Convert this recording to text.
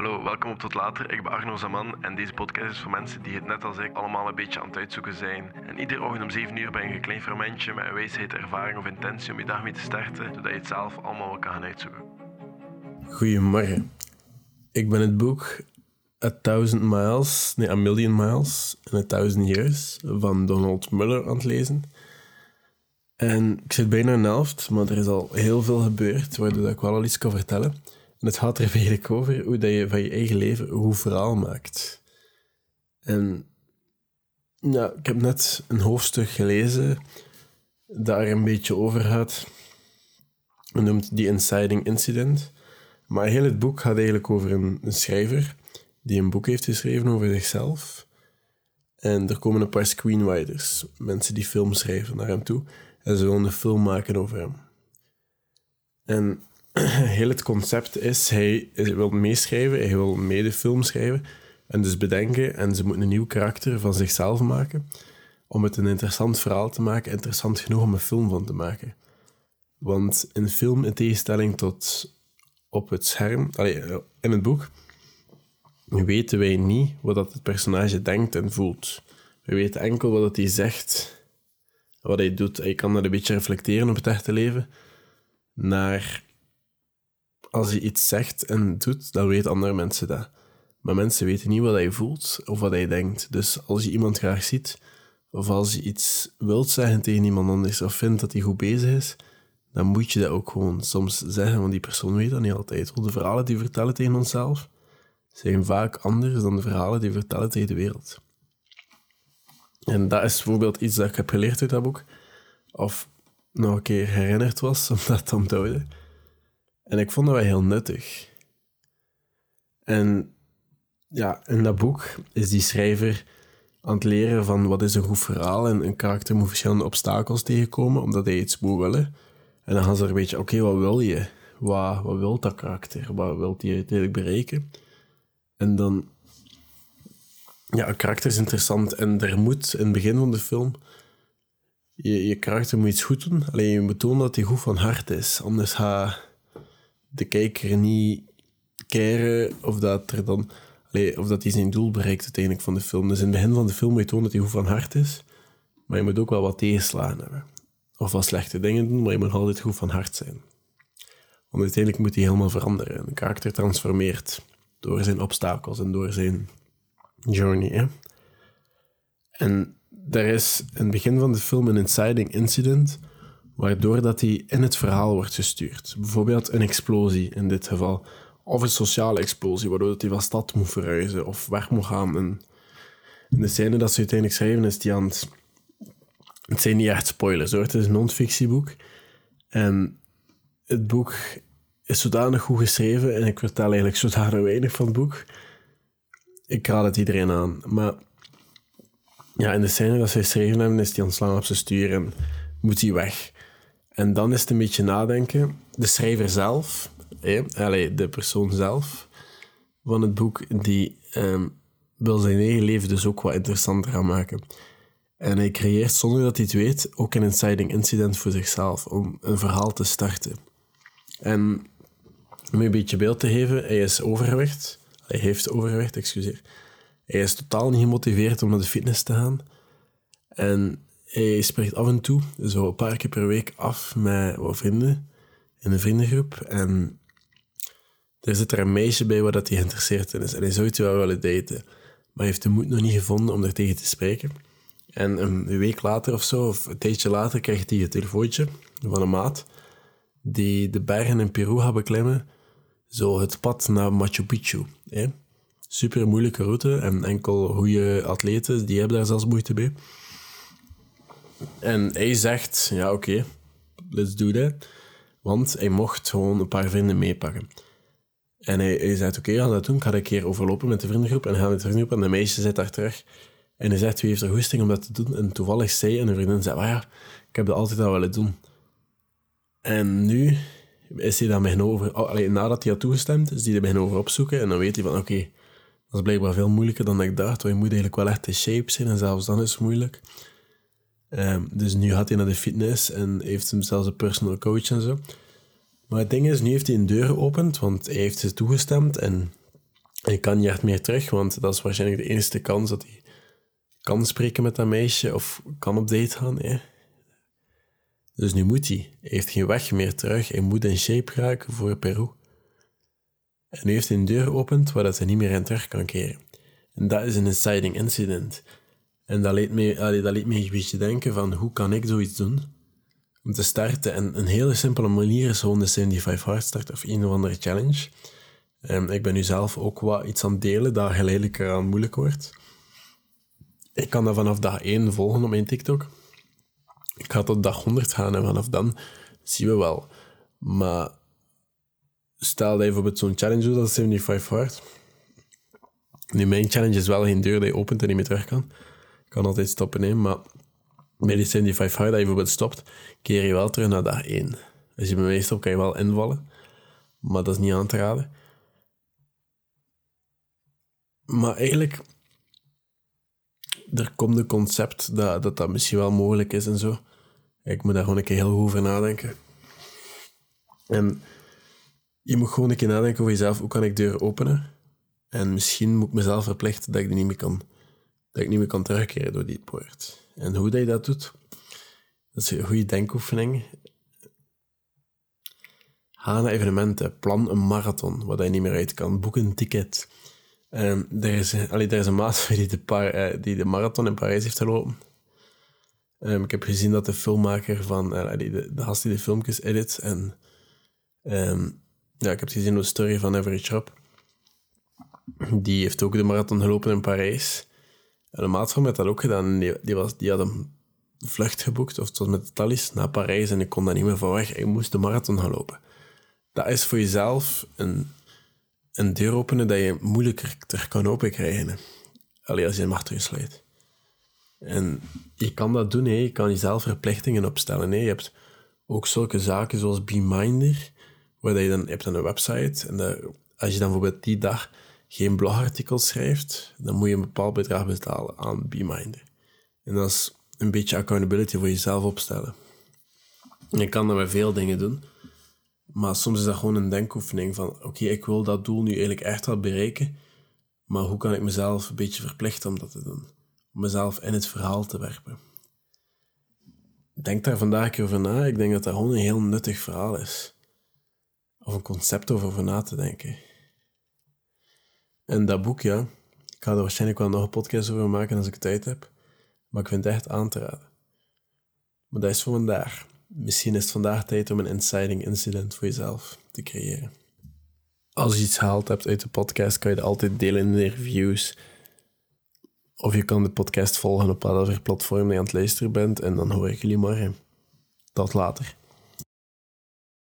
Hallo, welkom op Tot Later. Ik ben Arno Zaman en deze podcast is voor mensen die het net als ik allemaal een beetje aan het uitzoeken zijn. En iedere ochtend om 7 uur ben je een klein fermentje met een wijsheid, ervaring of intentie om je dag mee te starten, zodat je het zelf allemaal wel kan gaan uitzoeken. Goedemorgen. Ik ben het boek A Thousand Miles, nee, A Million Miles in A Thousand Years van Donald Muller aan het lezen. En ik zit bijna in de helft, maar er is al heel veel gebeurd, waardoor ik wel al iets kan vertellen. En het gaat er eigenlijk over hoe dat je van je eigen leven goed verhaal maakt. En ja, ik heb net een hoofdstuk gelezen dat er een beetje over gaat. Het noemt The Inciting Incident. Maar heel het boek gaat eigenlijk over een, een schrijver die een boek heeft geschreven over zichzelf. En er komen een paar screenwriters, mensen die films schrijven, naar hem toe. En ze willen een film maken over hem. En heel het concept is, hij, wil meeschrijven, hij wil mede film schrijven. En dus bedenken, en ze moeten een nieuw karakter van zichzelf maken. Om het een interessant verhaal te maken, interessant genoeg om een film van te maken. Want een film, in tegenstelling tot op het scherm, in het boek, weten wij niet wat dat het personage denkt en voelt. We weten enkel wat hij zegt, wat hij doet. Hij kan dat een beetje reflecteren op het echte leven. Naar als hij iets zegt en doet, dan weten andere mensen dat. Maar mensen weten niet wat hij voelt of wat hij denkt. Dus als je iemand graag ziet, of als je iets wilt zeggen tegen iemand anders, of vindt dat hij goed bezig is, dan moet je dat ook gewoon soms zeggen, want die persoon weet dat niet altijd. Want de verhalen die we vertellen tegen onszelf zijn vaak anders dan de verhalen die we vertellen tegen de wereld. En dat is bijvoorbeeld iets dat ik heb geleerd uit dat boek, of nog een keer herinnerd was om dat te onthouden. En ik vond dat wel heel nuttig. En ja, in dat boek is die schrijver aan het leren van wat is een goed verhaal en een karakter moet verschillende obstakels tegenkomen omdat hij iets moet willen. En dan gaan ze er een beetje, oké, wat wil je? Wat, wat wil dat karakter? Wat wil hij uiteindelijk bereiken? En dan... Ja, een karakter is interessant en er moet in het begin van de film... Je, je karakter moet iets goed doen. Alleen je moet tonen dat hij goed van hart is. Anders gaat de kijker niet keren of dat er dan... Of dat hij zijn doel bereikt uiteindelijk van de film. Dus in het begin van de film moet je tonen dat hij goed van hart is. Maar je moet ook wel wat tegenslagen hebben of wat slechte dingen doen, maar je moet altijd goed van hart zijn. Want uiteindelijk moet hij helemaal veranderen. Een karakter transformeert door zijn obstakels en door zijn journey. En er is in het begin van de film een inciting incident, waardoor dat hij in het verhaal wordt gestuurd. Bijvoorbeeld een explosie in dit geval, of een sociale explosie, waardoor dat hij van stad moet verhuizen of weg moet gaan. En de scène dat ze uiteindelijk schrijven, is hij aan het zijn niet echt spoilers hoor. Het is een non-fictieboek. En het boek is zodanig goed geschreven en ik vertel eigenlijk zodanig weinig van het boek. Ik raad het iedereen aan. Maar ja, in de scène dat ze geschreven hebben, is hij ontslaan op zijn stuur en moet hij weg. En dan is het een beetje nadenken. De schrijver zelf, eh, de persoon zelf van het boek, die ehm, wil zijn eigen leven dus ook wat interessanter gaan maken. En hij creëert zonder dat hij het weet ook een inciting incident voor zichzelf om een verhaal te starten. En om een beetje beeld te geven, hij is overgewicht. Hij heeft overgewicht, excuseer. Hij is totaal niet gemotiveerd om naar de fitness te gaan. En hij spreekt af en toe, zo een paar keer per week, af met wat vrienden in een vriendengroep. En er zit er een meisje bij waar dat hij geïnteresseerd in is. En hij zou het wel willen daten. Maar hij heeft de moed nog niet gevonden om er tegen te spreken. En een week later of zo, of een tijdje later, krijgt hij een telefoontje van een maat die de bergen in Peru gaat beklimmen. Zo het pad naar Machu Picchu. Super moeilijke route en enkel goede atleten, die hebben daar zelfs moeite mee. En hij zegt, ja oké, let's do that. Want hij mocht gewoon een paar vrienden meepakken. En hij, hij zegt, oké, okay, ga dat doen. Ik ga een keer overlopen met de vriendengroep. En gaat met de vriendengroep en de meisje zit daar terug. En hij zegt, wie heeft er goesting om dat te doen? En toevallig zei en een vriendin zei, ja, ik heb dat altijd al willen doen. En nu is hij daar over... Oh, nadat hij had toegestemd, is hij er beginnen over opzoeken. En dan weet hij van, oké, dat is blijkbaar veel moeilijker dan ik dacht. Want je moet eigenlijk wel echt in shape zijn. En zelfs dan is het moeilijk. Um, dus nu gaat hij naar de fitness en heeft hem zelfs een personal coach en zo. Maar het ding is, nu heeft hij een deur geopend, want hij heeft ze toegestemd. En ik kan niet meer terug, want dat is waarschijnlijk de enige kans dat hij kan spreken met dat meisje of kan op date gaan. Dus nu moet hij. Hij heeft geen weg meer terug. Hij moet in shape raken voor Peru. En nu heeft hij een deur geopend waar hij niet meer in terug kan keren. En dat is een inciting incident. En dat leed me, dat leed me een beetje denken van hoe kan ik zoiets doen? Om te starten. En een hele simpele manier is gewoon de 75 Hard Start of een of andere challenge. En ik ben nu zelf ook wat iets aan het delen dat geleidelijk aan moeilijk wordt. Ik kan dat vanaf dag 1 volgen op mijn TikTok. Ik ga tot dag 100 gaan en vanaf dan zien we wel. Maar stel dat je bijvoorbeeld zo'n challenge doet als 75 hard. Nu, mijn challenge is wel geen deur die opent en niet meer terug kan. Kan altijd stoppen, nemen, maar bij die 75 hard, dat je bijvoorbeeld stopt, keer je wel terug naar dag 1. Als je bij mij stopt, kan je wel invallen. Maar dat is niet aan te raden. Maar eigenlijk, er komt een concept dat, dat dat misschien wel mogelijk is en zo. Ik moet daar gewoon een keer heel goed over nadenken. En je moet gewoon een keer nadenken over jezelf. Hoe kan ik deur openen? En misschien moet ik mezelf verplichten dat ik die niet meer kan, dat ik niet meer kan terugkeren door die poort. En hoe dat je dat doet, dat is een goede denkoefening. Ga naar evenementen, plan een marathon, waar je niet meer uit kan. Boek een ticket. Er, is, allee, er is een maat die de, eh, die de marathon in Parijs heeft gelopen. Um, ik heb gezien dat de filmmaker van, uh, de, de gast die de filmpjes edit, en um, ja, ik heb gezien de story van Average Rob. Die heeft ook de marathon gelopen in Parijs. En een maat van mij had dat ook gedaan. Die, was, die had een vlucht geboekt, of het was met de Thalys, naar Parijs. En ik kon daar niet meer van weg. Ik moest de marathon gaan lopen. Dat is voor jezelf een, een deur openen dat je moeilijker terug kan openkrijgen. Alleen als je hem achter sluit. En je kan dat doen, hè. je kan jezelf verplichtingen opstellen. Hè. Je hebt ook zulke zaken zoals BeMinder, waar je dan hebt een website en als je dan bijvoorbeeld die dag geen blogartikel schrijft, dan moet je een bepaald bedrag betalen aan BeMinder. En dat is een beetje accountability voor jezelf opstellen. je kan dat veel dingen doen, maar soms is dat gewoon een denkoefening van oké, ik wil dat doel nu eigenlijk echt wel bereiken, maar hoe kan ik mezelf een beetje verplichten om dat te doen? Om mezelf in het verhaal te werpen. Denk daar vandaag over na. Ik denk dat dat gewoon een heel nuttig verhaal is. Of een concept over na te denken. En dat boek, ja, ik ga er waarschijnlijk wel nog een podcast over maken als ik tijd heb. Maar ik vind het echt aan te raden. Maar dat is voor vandaag. Misschien is het vandaag tijd om een inciting incident voor jezelf te creëren. Als je iets gehaald hebt uit de podcast, kan je het altijd delen in de reviews. Of je kan de podcast volgen op whatever platform je aan het luisteren bent. En dan hoor ik jullie morgen. Tot later.